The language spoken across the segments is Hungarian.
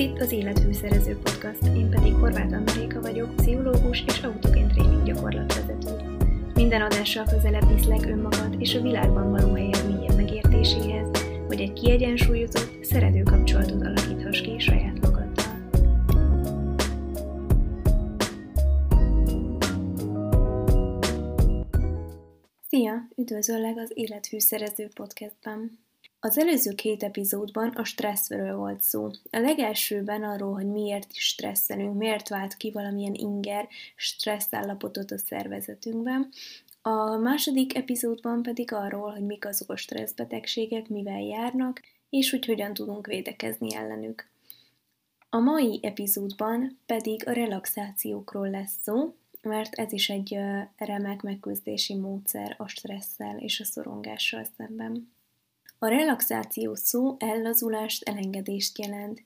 itt az Életfűszerező Podcast, én pedig Horváth Andréka vagyok, pszichológus és autogén tréning gyakorlatvezető. Minden adással közelebb viszlek önmagad és a világban való helyed milyen megértéséhez, hogy egy kiegyensúlyozott, szerető kapcsolatot alakíthass ki saját magaddal. Szia! Üdvözöllek az Életfűszerező Podcastban! Az előző két epizódban a stresszről volt szó. A legelsőben arról, hogy miért is stresszelünk, miért vált ki valamilyen inger stresszállapotot a szervezetünkben. A második epizódban pedig arról, hogy mik azok a stresszbetegségek, mivel járnak, és hogy hogyan tudunk védekezni ellenük. A mai epizódban pedig a relaxációkról lesz szó, mert ez is egy remek megküzdési módszer a stresszel és a szorongással szemben. A relaxáció szó ellazulást, elengedést jelent.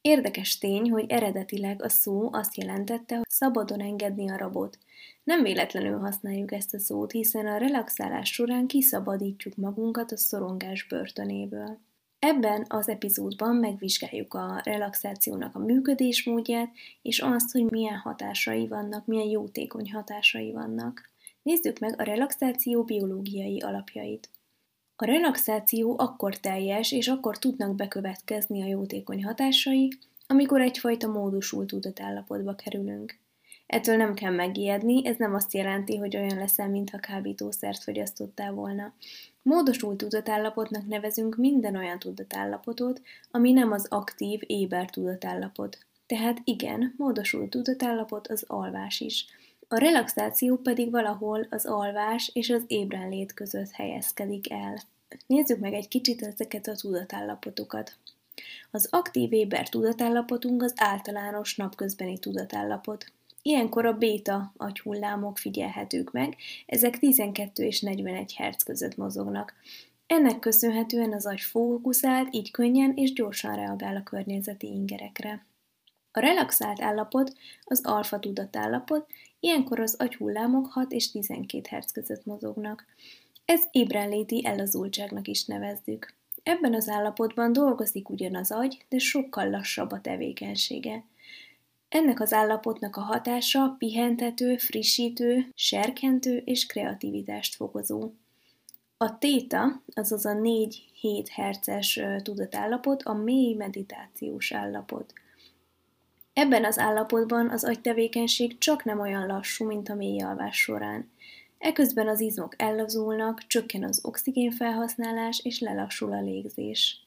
Érdekes tény, hogy eredetileg a szó azt jelentette, hogy szabadon engedni a rabot. Nem véletlenül használjuk ezt a szót, hiszen a relaxálás során kiszabadítjuk magunkat a szorongás börtönéből. Ebben az epizódban megvizsgáljuk a relaxációnak a működésmódját, és azt, hogy milyen hatásai vannak, milyen jótékony hatásai vannak. Nézzük meg a relaxáció biológiai alapjait. A relaxáció akkor teljes, és akkor tudnak bekövetkezni a jótékony hatásai, amikor egyfajta módosult tudatállapotba kerülünk. Ettől nem kell megijedni, ez nem azt jelenti, hogy olyan leszel, mintha kábítószert fogyasztottál volna. Módosult tudatállapotnak nevezünk minden olyan tudatállapotot, ami nem az aktív, éber tudatállapot. Tehát igen, módosult tudatállapot az alvás is. A relaxáció pedig valahol az alvás és az ébrenlét között helyezkedik el. Nézzük meg egy kicsit ezeket a tudatállapotokat. Az aktív éber tudatállapotunk az általános napközbeni tudatállapot. Ilyenkor a béta agyhullámok figyelhetők meg, ezek 12 és 41 Hz között mozognak. Ennek köszönhetően az agy fókuszált, így könnyen és gyorsan reagál a környezeti ingerekre. A relaxált állapot az alfa tudatállapot, ilyenkor az agyhullámok 6 és 12 Hz között mozognak. Ez ébrenléti ellazultságnak is nevezzük. Ebben az állapotban dolgozik ugyan az agy, de sokkal lassabb a tevékenysége. Ennek az állapotnak a hatása pihentető, frissítő, serkentő és kreativitást fokozó. A téta, azaz a 4-7 Hz-es tudatállapot a mély meditációs állapot. Ebben az állapotban az agytevékenység csak nem olyan lassú, mint a mély alvás során. Eközben az izmok ellazulnak, csökken az oxigén felhasználás és lelassul a légzés.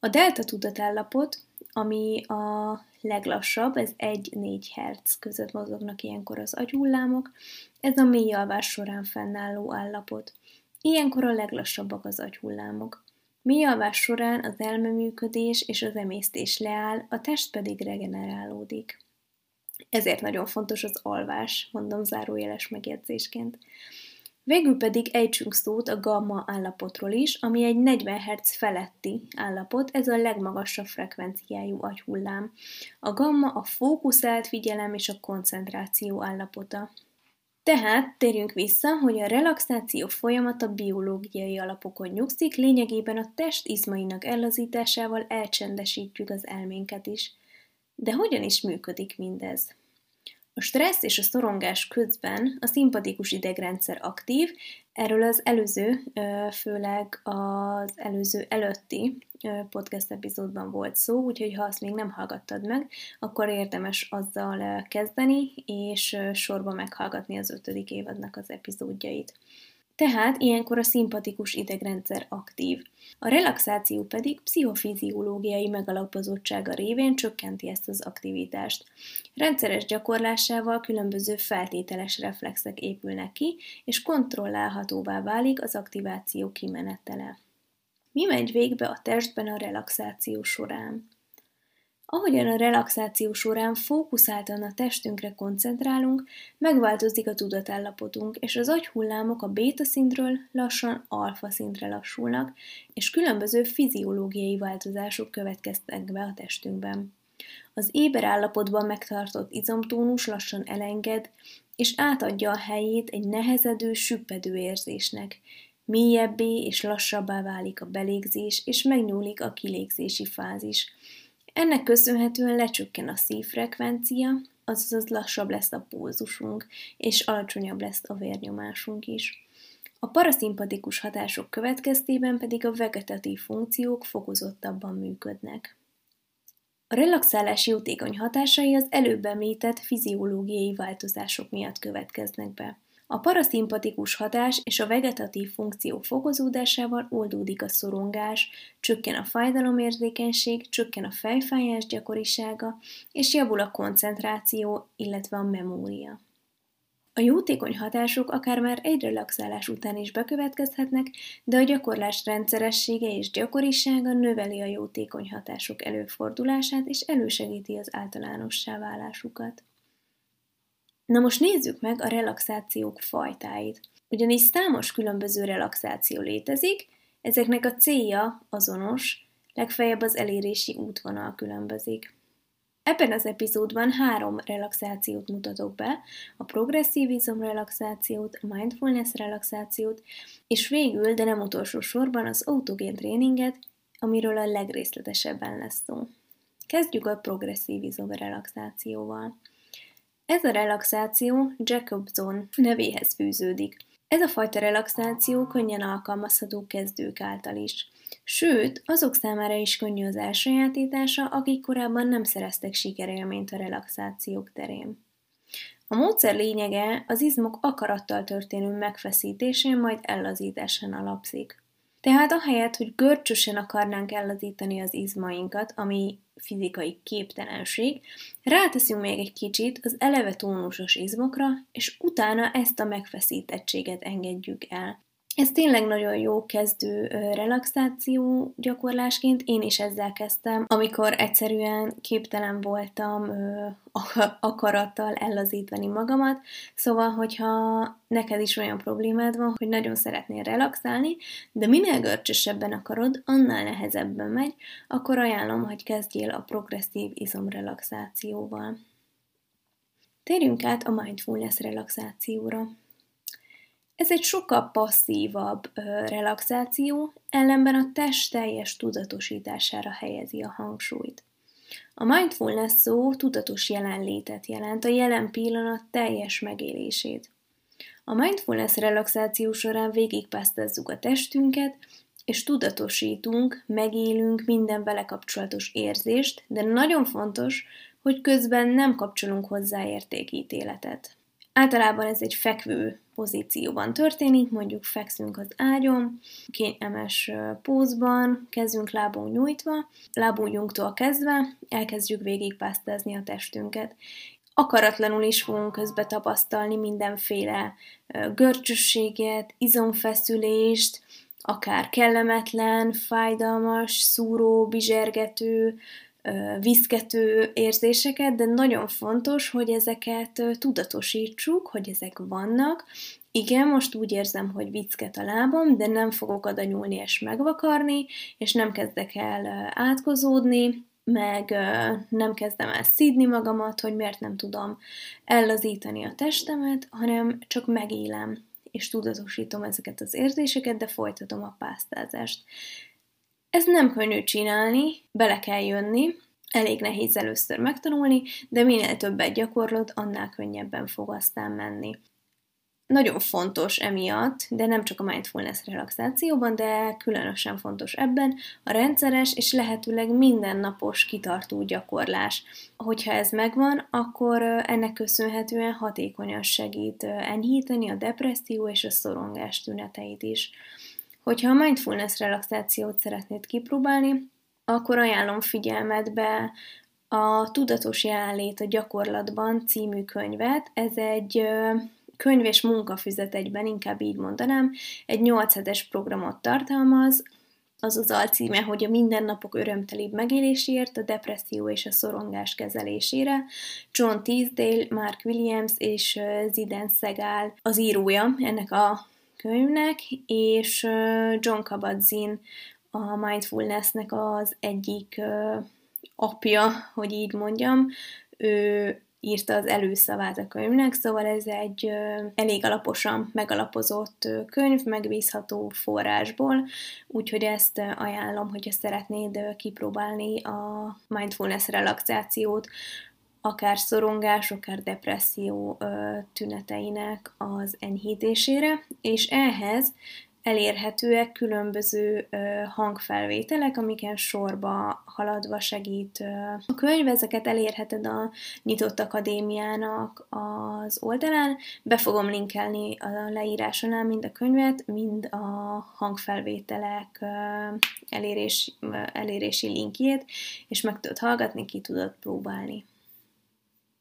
A delta tudatállapot, ami a leglassabb, ez 1-4 Hz között mozognak ilyenkor az agyhullámok, ez a mély alvás során fennálló állapot. Ilyenkor a leglassabbak az agyhullámok. Mély alvás során az elmeműködés és az emésztés leáll, a test pedig regenerálódik. Ezért nagyon fontos az alvás, mondom zárójeles megjegyzésként. Végül pedig ejtsünk szót a gamma állapotról is, ami egy 40 Hz feletti állapot, ez a legmagasabb frekvenciájú agyhullám. A gamma a fókuszált figyelem és a koncentráció állapota. Tehát térjünk vissza, hogy a relaxáció folyamata biológiai alapokon nyugszik, lényegében a test izmainak ellazításával elcsendesítjük az elménket is. De hogyan is működik mindez? A stressz és a szorongás közben a szimpatikus idegrendszer aktív, erről az előző, főleg az előző előtti podcast epizódban volt szó, úgyhogy ha azt még nem hallgattad meg, akkor érdemes azzal kezdeni, és sorba meghallgatni az ötödik évadnak az epizódjait. Tehát ilyenkor a szimpatikus idegrendszer aktív. A relaxáció pedig pszichofiziológiai megalapozottsága révén csökkenti ezt az aktivitást. Rendszeres gyakorlásával különböző feltételes reflexek épülnek ki, és kontrollálhatóvá válik az aktiváció kimenetele. Mi megy végbe a testben a relaxáció során? Ahogyan a relaxáció során fókuszáltan a testünkre koncentrálunk, megváltozik a tudatállapotunk, és az agyhullámok a béta szintről lassan alfa szintre lassulnak, és különböző fiziológiai változások következtek be a testünkben. Az éber állapotban megtartott izomtónus lassan elenged, és átadja a helyét egy nehezedő, süppedő érzésnek. Mélyebbé és lassabbá válik a belégzés, és megnyúlik a kilégzési fázis – Ennek köszönhetően lecsökken a szívfrekvencia, azaz lassabb lesz a pulzusunk, és alacsonyabb lesz a vérnyomásunk is. A paraszimpatikus hatások következtében pedig a vegetatív funkciók fokozottabban működnek. A relaxálás jótékony hatásai az előbb említett fiziológiai változások miatt következnek be. A paraszimpatikus hatás és a vegetatív funkció fokozódásával oldódik a szorongás, csökken a fájdalomérzékenység, csökken a fejfájás gyakorisága, és javul a koncentráció, illetve a memória. A jótékony hatások akár már egy relaxálás után is bekövetkezhetnek, de a gyakorlás rendszeressége és gyakorisága növeli a jótékony hatások előfordulását és elősegíti az általánossá válásukat. Na most nézzük meg a relaxációk fajtáit. Ugyanis számos különböző relaxáció létezik, ezeknek a célja azonos, legfeljebb az elérési útvonal különbözik. Ebben az epizódban három relaxációt mutatok be, a progresszív izomrelaxációt, a mindfulness relaxációt, és végül, de nem utolsó sorban az autogén tréninget, amiről a legrészletesebben lesz szó. Kezdjük a progresszív izomrelaxációval. Ez a relaxáció Jacobson nevéhez fűződik. Ez a fajta relaxáció könnyen alkalmazható kezdők által is. Sőt, azok számára is könnyű az elsajátítása, akik korábban nem szereztek sikerélményt a relaxációk terén. A módszer lényege az izmok akarattal történő megfeszítésén, majd ellazításán alapszik. Tehát ahelyett, hogy görcsösen akarnánk ellazítani az izmainkat, ami fizikai képtelenség, ráteszünk még egy kicsit az eleve tónusos izmokra, és utána ezt a megfeszítettséget engedjük el. Ez tényleg nagyon jó kezdő relaxáció gyakorlásként. Én is ezzel kezdtem, amikor egyszerűen képtelen voltam akarattal ellazítani magamat. Szóval, hogyha neked is olyan problémád van, hogy nagyon szeretnél relaxálni, de minél görcsösebben akarod, annál nehezebben megy, akkor ajánlom, hogy kezdjél a progresszív izomrelaxációval. Térjünk át a mindfulness relaxációra. Ez egy sokkal passzívabb relaxáció, ellenben a test teljes tudatosítására helyezi a hangsúlyt. A mindfulness szó tudatos jelenlétet jelent, a jelen pillanat teljes megélését. A mindfulness relaxáció során végigpásztázzuk a testünket, és tudatosítunk, megélünk minden vele kapcsolatos érzést, de nagyon fontos, hogy közben nem kapcsolunk hozzá értékítéletet. Általában ez egy fekvő pozícióban történik, mondjuk fekszünk az ágyon, kényelmes pózban, kezünk lábunk nyújtva, lábújunktól kezdve elkezdjük végigpásztázni a testünket. Akaratlanul is fogunk közbe tapasztalni mindenféle görcsösséget, izomfeszülést, akár kellemetlen, fájdalmas, szúró, bizsergető, viszkető érzéseket, de nagyon fontos, hogy ezeket tudatosítsuk, hogy ezek vannak. Igen, most úgy érzem, hogy viszket a lábam, de nem fogok oda nyúlni és megvakarni, és nem kezdek el átkozódni, meg nem kezdem el szídni magamat, hogy miért nem tudom ellazítani a testemet, hanem csak megélem, és tudatosítom ezeket az érzéseket, de folytatom a pásztázást. Ez nem könnyű csinálni, bele kell jönni, elég nehéz először megtanulni, de minél többet gyakorlod, annál könnyebben fog aztán menni. Nagyon fontos emiatt, de nem csak a mindfulness relaxációban, de különösen fontos ebben, a rendszeres és lehetőleg mindennapos kitartó gyakorlás. Hogyha ez megvan, akkor ennek köszönhetően hatékonyan segít enyhíteni a depresszió és a szorongás tüneteit is. Hogyha a mindfulness relaxációt szeretnéd kipróbálni, akkor ajánlom figyelmetbe a Tudatos jelenlét a gyakorlatban című könyvet. Ez egy könyv és munkafüzet egyben, inkább így mondanám, egy 8 hetes programot tartalmaz, az az alcíme, hogy a mindennapok örömtelibb megéléséért, a depresszió és a szorongás kezelésére. John Teasdale, Mark Williams és Zidane Segal az írója ennek a könyvnek, és John Kabat-Zinn a mindfulnessnek az egyik apja, hogy így mondjam. Ő írta az előszavát a könyvnek, szóval ez egy elég alaposan megalapozott könyv, megbízható forrásból, úgyhogy ezt ajánlom, hogyha szeretnéd kipróbálni a mindfulness relaxációt, akár szorongás, akár depresszió tüneteinek az enyhítésére, és ehhez elérhetőek különböző hangfelvételek, amiken sorba haladva segít a könyv. Ezeket elérheted a Nyitott Akadémiának az oldalán. Be fogom linkelni a leírásonál mind a könyvet, mind a hangfelvételek elérés, elérési linkjét, és meg tudod hallgatni, ki tudod próbálni.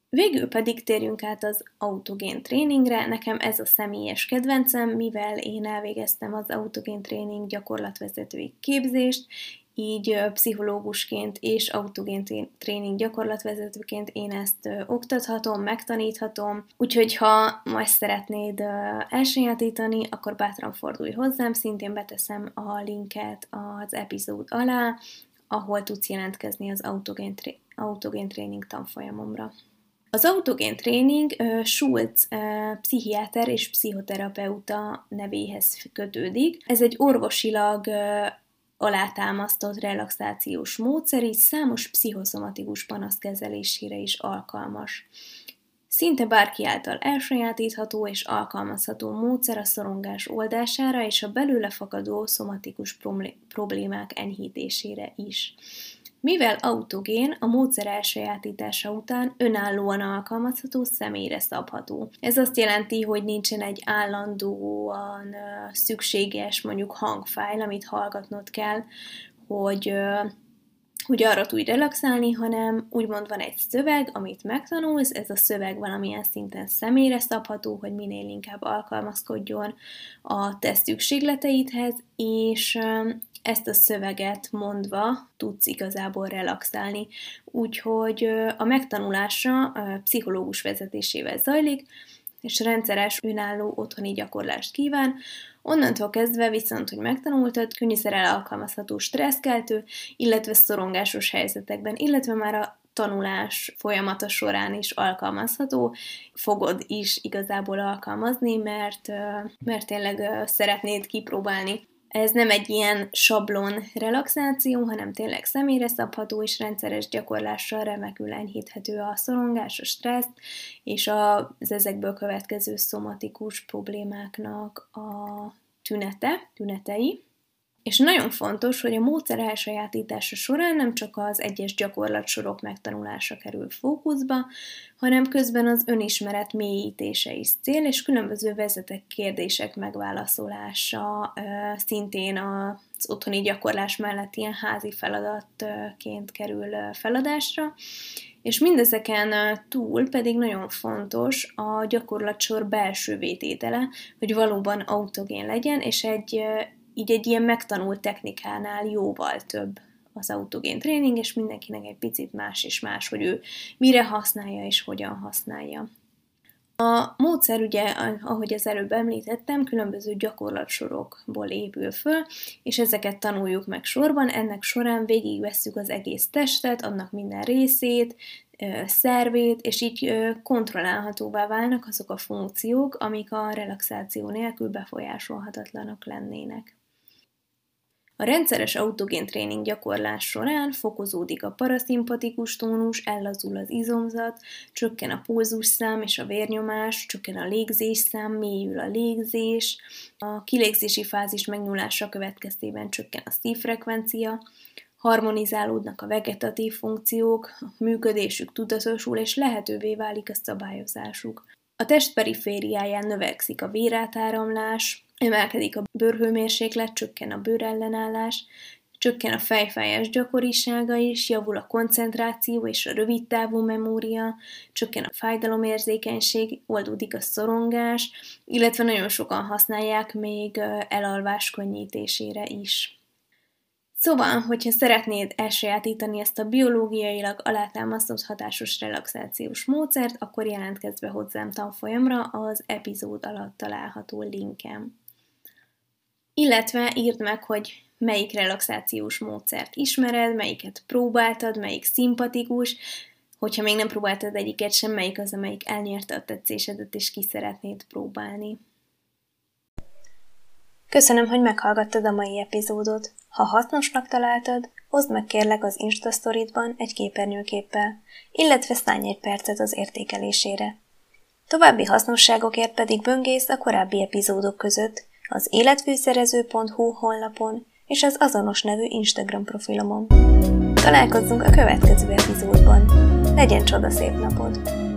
Végül pedig térjünk át az autogén tréningre. Nekem ez a személyes kedvencem, mivel én elvégeztem az autogén tréning gyakorlatvezetői képzést, így pszichológusként és autogén tréning gyakorlatvezetőként én ezt oktathatom, megtaníthatom, úgyhogy ha majd szeretnéd elsajátítani, akkor bátran fordulj hozzám, szintén beteszem a linket az epizód alá, ahol tudsz jelentkezni az autogén, autogén tréning tanfolyamomra. Az autogén tréning Schulz pszichiáter és pszichoterapeuta nevéhez kötődik. Ez egy orvosilag alátámasztott relaxációs módszer, így számos pszichoszomatikus panasz kezelésére is alkalmas. Szinte bárki által elsajátítható és alkalmazható módszer a szorongás oldására és a belőle fakadó szomatikus problémák enyhítésére is. Mivel autogén, a módszer elsajátítása után önállóan alkalmazható, személyre szabható. Ez azt jelenti, hogy nincsen egy állandóan szükséges mondjuk hangfájl, amit hallgatnod kell, hogy hogy arra tudj relaxálni, hanem úgymond van egy szöveg, amit megtanulsz, ez a szöveg valamilyen szinten személyre szabható, hogy minél inkább alkalmazkodjon a te szükségleteidhez, és ezt a szöveget mondva tudsz igazából relaxálni. Úgyhogy a megtanulása a pszichológus vezetésével zajlik, és rendszeres önálló otthoni gyakorlást kíván. Onnantól kezdve viszont, hogy megtanultad, könnyűszerrel alkalmazható stresszkeltő, illetve szorongásos helyzetekben, illetve már a tanulás folyamata során is alkalmazható, fogod is igazából alkalmazni, mert, mert tényleg szeretnéd kipróbálni ez nem egy ilyen sablon relaxáció, hanem tényleg személyre szabható és rendszeres gyakorlással remekül enyhíthető a szorongás, a stressz és az ezekből következő szomatikus problémáknak a tünete, tünetei. És nagyon fontos, hogy a módszer elsajátítása során nem csak az egyes gyakorlatsorok megtanulása kerül fókuszba, hanem közben az önismeret mélyítése is cél, és különböző vezetek kérdések megválaszolása szintén az otthoni gyakorlás mellett ilyen házi feladatként kerül feladásra, és mindezeken túl pedig nagyon fontos a gyakorlatsor belső vététele, hogy valóban autogén legyen, és egy így egy ilyen megtanult technikánál jóval több az autogén tréning, és mindenkinek egy picit más és más, hogy ő mire használja és hogyan használja. A módszer ugye, ahogy az előbb említettem, különböző gyakorlatsorokból épül föl, és ezeket tanuljuk meg sorban. Ennek során végigvesszük az egész testet, annak minden részét, szervét, és így kontrollálhatóvá válnak azok a funkciók, amik a relaxáció nélkül befolyásolhatatlanok lennének. A rendszeres autogén tréning gyakorlás során fokozódik a paraszimpatikus tónus, ellazul az izomzat, csökken a pulzusszám és a vérnyomás, csökken a légzésszám, mélyül a légzés, a kilégzési fázis megnyúlása következtében csökken a szívfrekvencia, harmonizálódnak a vegetatív funkciók, működésük tudatosul, és lehetővé válik a szabályozásuk. A test perifériáján növekszik a vérátáramlás, emelkedik a bőrhőmérséklet, csökken a bőrellenállás, csökken a fejfájás gyakorisága is, javul a koncentráció és a rövidtávú memória, csökken a fájdalomérzékenység, oldódik a szorongás, illetve nagyon sokan használják még elalvás könnyítésére is. Szóval, hogyha szeretnéd elsajátítani ezt a biológiailag alátámasztott hatásos relaxációs módszert, akkor jelentkezz be hozzám tanfolyamra az epizód alatt található linkem illetve írd meg, hogy melyik relaxációs módszert ismered, melyiket próbáltad, melyik szimpatikus, Hogyha még nem próbáltad egyiket sem, melyik az, amelyik elnyerte a tetszésedet, és ki szeretnéd próbálni. Köszönöm, hogy meghallgattad a mai epizódot. Ha hasznosnak találtad, oszd meg kérlek az Insta Story-ban egy képernyőképpel, illetve szállj egy percet az értékelésére. További hasznosságokért pedig böngész a korábbi epizódok között az életfűszerező.hu honlapon és az azonos nevű Instagram profilomon. Találkozzunk a következő epizódban. Legyen csoda szép napod!